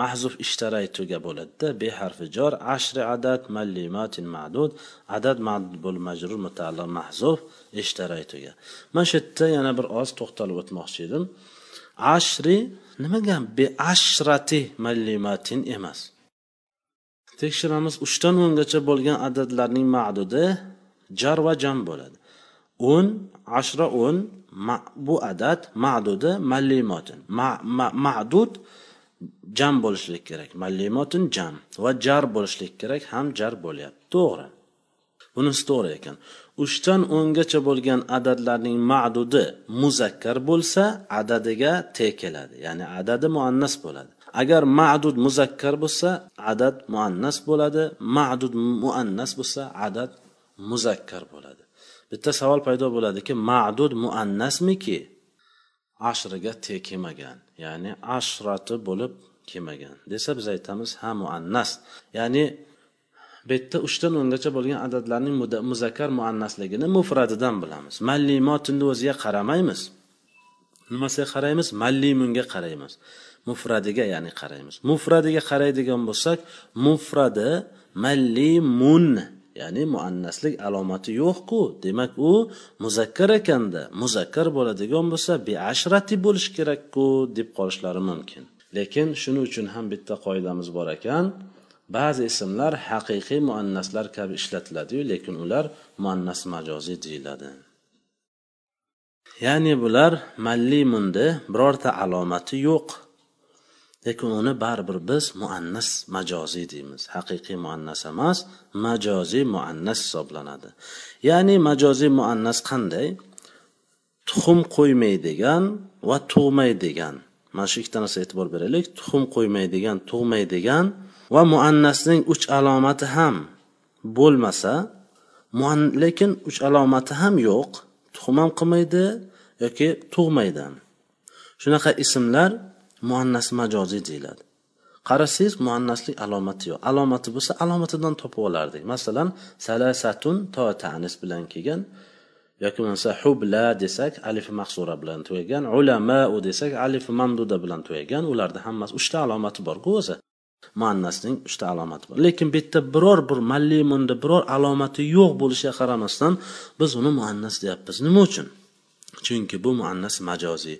[SPEAKER 1] Mahzuf ishtaraytuga bo'ladida be harfi jor ashri adad mallimatin ma'dud adad ma'dud majrur mutaalliq mahzuf ishtaraytuga mana shu yerda yana bir oz to'xtalib o'tmoqchi edim. Ashri nimaga be ashrati mallimatin emas. Tekshiramiz uchdan o'ngacha bo'lgan adadlarning ma'dudi jar va jam bo'ladi. O'n ashra o'n bu adad ma'dudi mallimotin ma'dud ma jam bo'lishlik kerak. Mallimotin jam va jar bo'lishlik kerak ham jar bo'lyapti. To'g'ri. Bunisi to'g'ri ekan. Uchdan o'ngacha bo'lgan adadlarning ma'dudi muzakkar bo'lsa adadiga te keladi. Ya'ni adadi muannas bo'ladi. Agar ma'dud muzakkar bo'lsa adad muannas bo'ladi. Ma'dud muannas bo'lsa adad muzakkar bo'ladi. Bitta savol paydo bo'ladiki ma'dud muannasmiki? Ashriga te kelmagan. Ya'ni ashrati bo'lib kelmagan desa biz aytamiz ha muannas. Ya'ni bu yerda uchdan o'ngacha bo'lgan adadlarning muzakkar muannasligini mufradidan bilamiz. Mallimotinni o'ziga qaramaymiz. Nimasiga qaraymiz? Mallimunga qaraymiz. Mufradiga ya'ni qaraymiz. Mufradiga qaraydigan bo'lsak mufradi mallimun ya'ni muannaslik alomati yo'qku. Demak u muzakkar ekanda muzakkar bo'ladigan bo'lsa beashrati bo'lishi kerakku deb qolishlari mumkin. Lekin shuning uchun ham bitta qoidamiz bor ekan. Ba'zi ismlar haqiqiy muannaslar kabi ishlatiladiyu lekin ular muannas majoziy deyiladi. Ya'ni bular mallimundi birorta alomati yo'q. Lekin uni baribir biz muannas majoziy deymiz. Haqiqiy muannas emas majoziy muannas hisoblanadi. Ya'ni majoziy muannas qanday? Tuxum qo'ymaydigan va tug'maydigan mana shu ikkita narsaga e'tibor beraylik. Tuxum qo'ymaydigan tug'maydigan va muannasning uch alomati ham bo'lmasa lekin uch alomati ham yo'q. Tuxum ham qilmaydi yoki tug'maydi shunaqa ismlar muannas majoziy deyiladi. Qarasangiz muannaslik alomati yo'q. Alomati bo'lsa alomatidan topib olardik. Masalan salasatun to tanis bilan kelgan yoki bo'lmasa hubla desak alifi mahsura bilan tugagan ulamau desak alifi mamduda bilan tugagan ularni hammasi uchta alomati borku o'zi. Muannasning uchta alomati bor. Lekin bu yerda biror bir mallimunda biror alomati yo'q bo'lishiga qaramasdan biz uni muannas deyapmiz. Nima uchun? Chunki bu muannas majoziy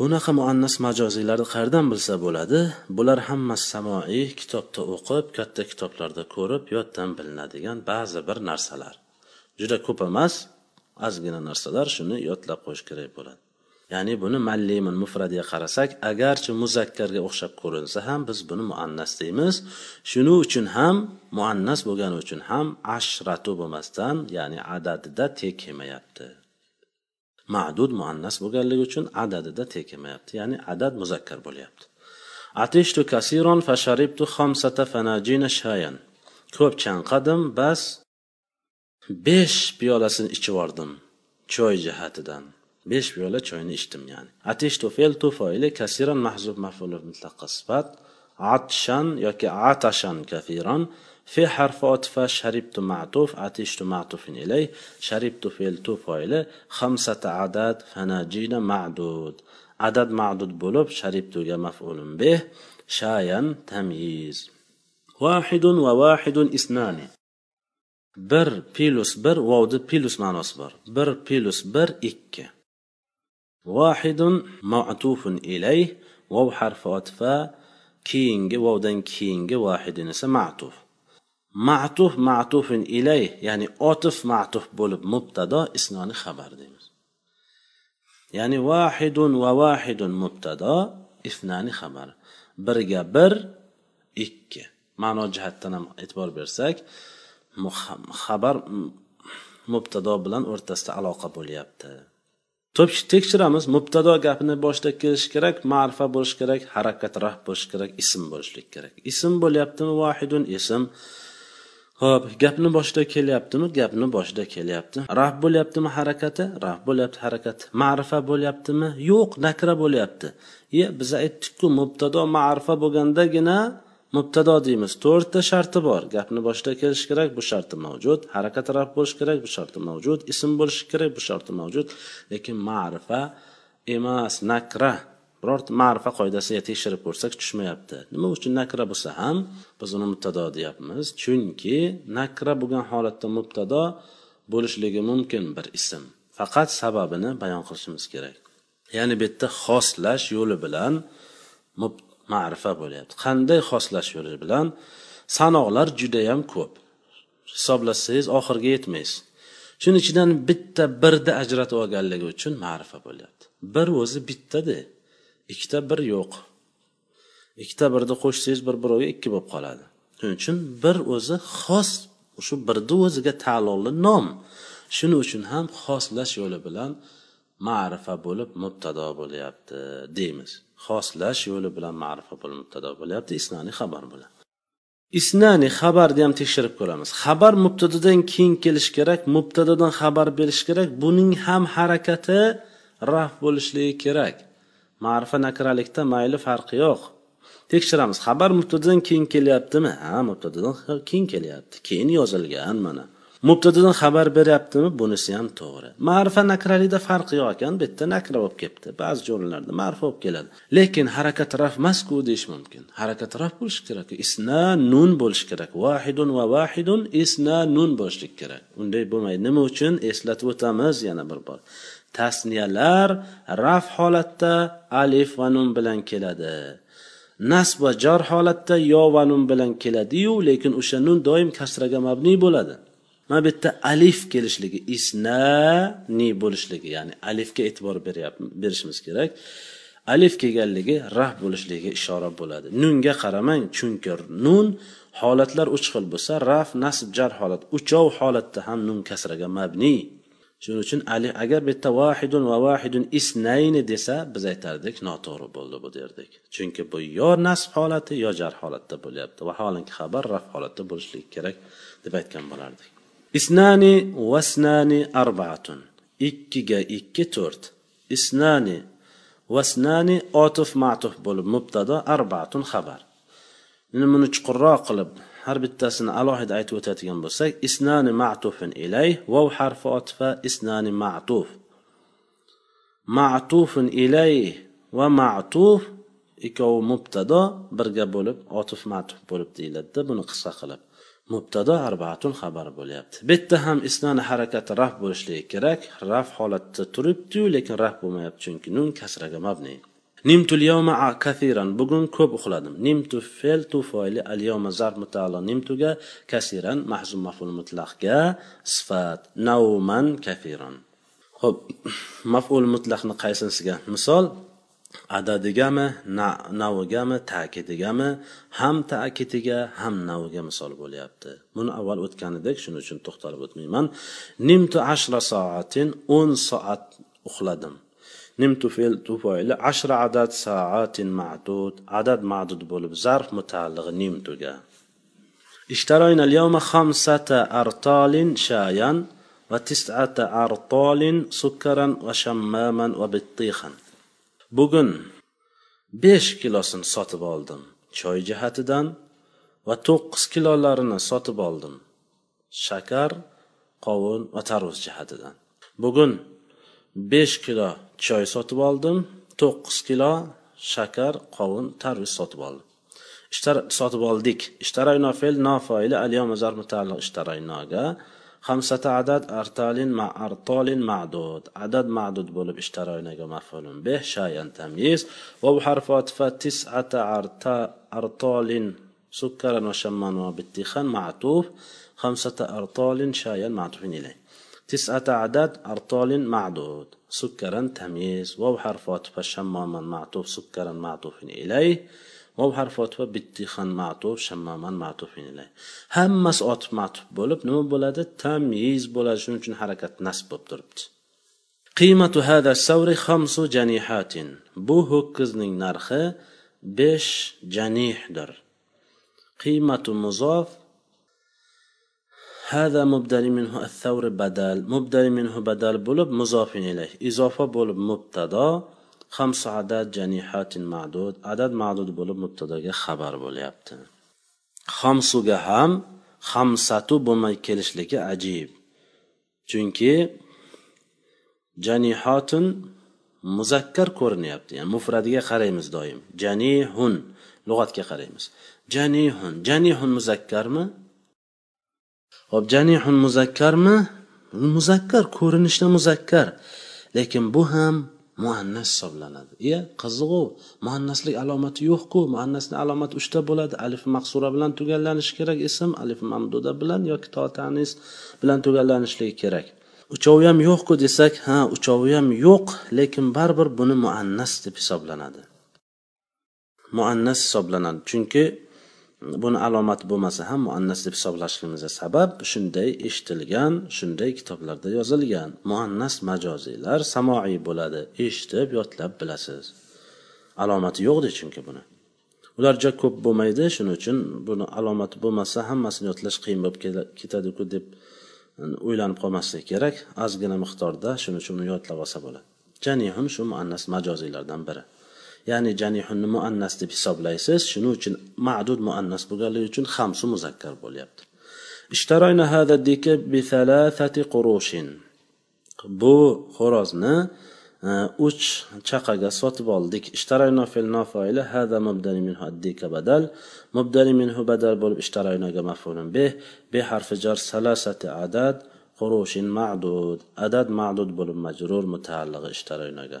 [SPEAKER 1] bunaqa muannas majoziylarni qayerdan bilsa bo'ladi bular hammasi samoiy kitobda o'qib katta kitoblarda ko'rib yoddan bilinadigan ba'zi bir narsalar. Juda ko'p emas ozgina narsalar shuni yodlab qo'yish kerak bo'ladi. Ya'ni buni mallimin mufradiga qarasak agarchi muzakkarga o'xshab ko'rinsa ham biz buni muannas deymiz. Shuning uchun ham muannas bo'lgani uchun ham ashratu bo'lmasdan ya'ni adadida tek kelmayapti. Ma'dud muannas bo'lganligi uchun adadida tek ya'ni adad muzakkar bo'lyapti. Atishtu kasiron fasharibtu xamsata fanajina shayan. Ko'p chanqadim bas besh piyolasini ichib yubordim choy jihatidan. Besh piyola choyni ichdim ya'ni. Atishtu fe'l foili kasiran mahzub maf'ul mutlaqqa sifat atshan yoki atashan kafiron في حرف عطف شربت معطوف عطشت معطوف إليه شربت فعل تو فاعل خمسة عدد فناجين معدود. عدد معدود بولب شربت مفعول به شايا تمييز. واحد وواحد اثنان. bir plus bir vovni plus ma'nosi bor bir plus bir ikki vohidun matufun ilay vov harfi otfa keyingi vovdan keyingi vohidin esa matuf matuf matufin ilay ya'ni otif matuf bo'lib mubtado isnoni xabar deymiz. Ya'ni vahidun va vahidun mubtado isnani xabar. Birga bir ikki. Ma'no jihatdan ham e'tibor bersak xabar mubtado bilan o'rtasida aloqa bo'lyapti. Tekshiramiz. Mubtado gapini boshida kelishi kerak ma'rifa bo'lishi kerak harakat rah bo'lishi kerak ism bo'lishlik kerak. Ism bo'lyaptimi vahidun? Ism. Ho'p gapni boshida kelyaptimi? Gapni boshida kelyapti. Raf bo'lyaptimi harakati? Raf bo'lyapti harakat. Ma'rifa bo'lyaptimi? Yo'q nakra bo'lyapti. Ye biz aytdikku mubtado ma'rifa bo'lgandagina mubtado deymiz. To'rtta sharti bor. Gapni boshida kelishi kerak bu sharti mavjud. Harakat raf bo'lishi kerak bu sharti mavjud. Ism bo'lishi kerak bu sharti mavjud. Lekin ma'rifa emas nakra. Birorta ma'rifa qoidasiga tekshirib ko'rsak tushmayapti. Nima uchun nakra bo'lsa ham biz uni mubtado deyapmiz. Chunki nakra bo'lgan holatda mubtado bo'lishligi mumkin bir ism. Faqat sababini bayon qilishimiz kerak. Ya'ni bu yerda xoslash yo'li bilan ma'rifa bo'lyapti. Qanday xoslash yo'li bilan? Sanoqlar judayam ko'p. Hisoblasangiz oxiriga yetmaysiz. Shuning ichidan bitta birni ajratib olganligi uchun ma'rifa bo'lyapti. Bir o'zi bittada ikkita bir yo'q. Ikkita birni qo'shsangiz bir birovga ikki bo'lib qoladi. Shuning uchun bir o'zi xos shu birni o'ziga taalluqli nom. Shuning uchun ham xoslash yo'li bilan ma'rifa bo'lib mubtado bo'lyapti deymiz. Xoslash yo'li bilan ma'rifa bo'lib mubtado bo'lyapti isnani xabar bilan isnani xabarni ham tekshirib ko'ramiz. Xabar mubtadodan keyin kelishi kerak mubtadodan xabar berish kerak. Buning ham harakati raf bo'lishligi kerak. Ma'rifa nakralikda mayli farqi yo'q. Tekshiramiz. Xabar mubtadadan keyin kelyaptimi? Ha mubtadadan keyin kelyapti. Keyin yozilgan mana. Mubtadadan xabar beryaptimi? Bunisi ham to'g'ri. Ma'rifa nakralikda farqi yo'q ekan. Bu yerda nakra bo'lib kelibdi ba'zi joylarda ma'rifa bo'lib keladi. Lekin harakat raf masku deyish mumkin. Harakat raf bo'lishi kerak. Isna nun bo'lishi kerak. Vahidun va vahidun isna nun bo'lishlik kerak. Unday bo'lmaydi nima uchun eslatib o'tamiz. Yana bir bor. Tasniyalar raf holatda alif va nun bilan keladi. Nasb va jar holatda yo va nun bilan keladiyu lekin o'sha nun doim kasraga mabniy bo'ladi. Mana bu yerda alif kelishligi isnani bo'lishligi ya'ni alifga e'tibor berishimiz kerak. Alif kelganligi raf bo'lishligiga ishora bo'ladi. Nunga qaramang chunki nun holatlar uch xil bo'lsa raf nasb jar holat uchov holatda ham nun kasraga mabniy shuning uchun ali agar bitta yerda vahidun va vahidun isnayni desa biz aytardik noto'g'ri bo'ldi bu derdik. Chunki bu yo nasb holati yo jar holatda bo'lyapti vaholanki xabar raf holatda bo'lishligi kerak deb aytgan bo'lardik. Isnani vasnani arbaatun. Ikkiga ikki to'rt. Isnani vasnani otuf matuf bo'lib mubtado arbaatun xabar. Endi buni chuqurroq qilib har bittasini alohida aytib o'tadigan bo'lsak isnani ma'tufin ilay vav harfi otfa isnani ma'tuf. Ma'tufin ilay va ma'tuf ikkovi mubtado birga bo'lib otif ma'tuf bo'lib deyiladida buni qisqa qilib. Mubtado arbaatun xabar bo'lyapti. Bu yerda ham isnani harakati raf bo'lishligi kerak raf holatda turibdiyu lekin raf bo'lmayapti chunki nun kasraga mabni. Nimtul yawma kathiran. Bugun ko'p uxladim. Nimtu fel tu foili al yawma zar mutaala nimtuga kasiran mahzum maful mutlaqga sifat nauman kathiran. Ho'p *clears throat* maful mutlaqni qaysinisiga misol adadigami navigami ta'kidigami ham ta'kidiga ham naviga misol bo'lyapti. Buni avval o'tgan edik shuning uchun to'xtalib o'tmayman. Nimtu ashra soatin o'n soat uxladim. nimtu fe'l tufoili ashra adad soatin ma'dud adad ma'dud bo'lib zarf mutaallig'i nimtuga اشترينا اليوم خمسة أرطال شايا وتسعة أرطال سكرا وشماما وبطيخا bugun besh kilosini sotib oldim choy jihatidan va to'qqiz kilolarini sotib oldim shakar qovun va tarvuz jihatidan bugun besh kilo choy sotib oldim to'qqiz kilo shakar qovun tarvuz sotib oldim ishtar sotib oldik ishtarayno fe'l nofoili alyom zar mutaalliq ishtaraynoga خمسة عدد أرطال مع أرطال معدود عدد معدود بولب اشترينا مفعول به شيئا تمييز وبحرف عطف تسعة أرطال سكرا وشمان وبتيخان معطوف خمسة أرطال شيئا معطوف إليه تسعة عدد أرطال معدود سكرا تمييز وبحرف عطف شماما معطوف سكرا معطوف إليه واو حرف عطف bittihan ma'tuf shammaman ma'tufin ilay hammasi otib ma'tuf bo'lib nima bo'ladi tamyiz bo'ladi shuning uchun harakat nasb bo'lib turibdi qiymatu hada savri xamsu janihatin bu ho'kizning narxi besh janihdir qiymatu muzof هذا مبدل منه الثور بدل مبدل منه بدل بولب مضاف إليه إضافة بولب مبتدا خمس عدد جنيحات معدود عدد معدود bo'lib mubtadoga xabar bo'lyapti xomsuga ham xamsatu bo'lmay kelishligi ajib chunki janihotun muzakkar ko'rinyapti ya'ni mufradiga qaraymiz doim janihun lug'atga qaraymiz janihun janihun muzakkarmi Hop janihun muzakkarmi? Muzakkar ko'rinishda muzakkar. Lekin bu ham muannas hisoblanadi. Iya qizig'u muannaslik alomati yo'qku. Muannasni alomati uchta bo'ladi. Alif maqsura bilan tugallanishi kerak ism alif mamduda bilan yoki to tanis bilan tugallanishligi kerak. Uchovi ham yo'qku desak ha uchovi ham yo'q lekin baribir buni muannas deb hisoblanadi. Muannas hisoblanadi. Chunki buni alomati bo'lmasa ham muannas deb hisoblashligimizga sabab shunday eshitilgan shunday kitoblarda yozilgan muannas majoziylar samoiy bo'ladi eshitib yodlab bilasiz. Alomati yo'qdi chunki buni. Ular juda ko'p bo'lmaydi shuning uchun buni alomati bo'lmasa hammasini yodlash qiyin bo'lib ketadiku deb o'ylanib qolmaslik kerak ozgina miqdorda shuning uchun uni yodlab olsa bo'ladi. Janihun shu muannas majoziylardan biri. Ya'ni janihunni muannas deb hisoblaysiz. Shuning uchun ma'dud muannas bo'lganligi uchun hamsu muzakkar bo'lyapti. Bu xo'rozni e, uch chaqaga sotib oldik. Ishtaroyna fil nofoili hada mubdani minhu addika badal. Mubdani minhu badal bo'lib ishtaroynaga mafulun bih. Bi harfi jar salasati adad qurushin ma'dud. Adad ma'dud bo'lib majrur mutaallig'i ishtaroynaga.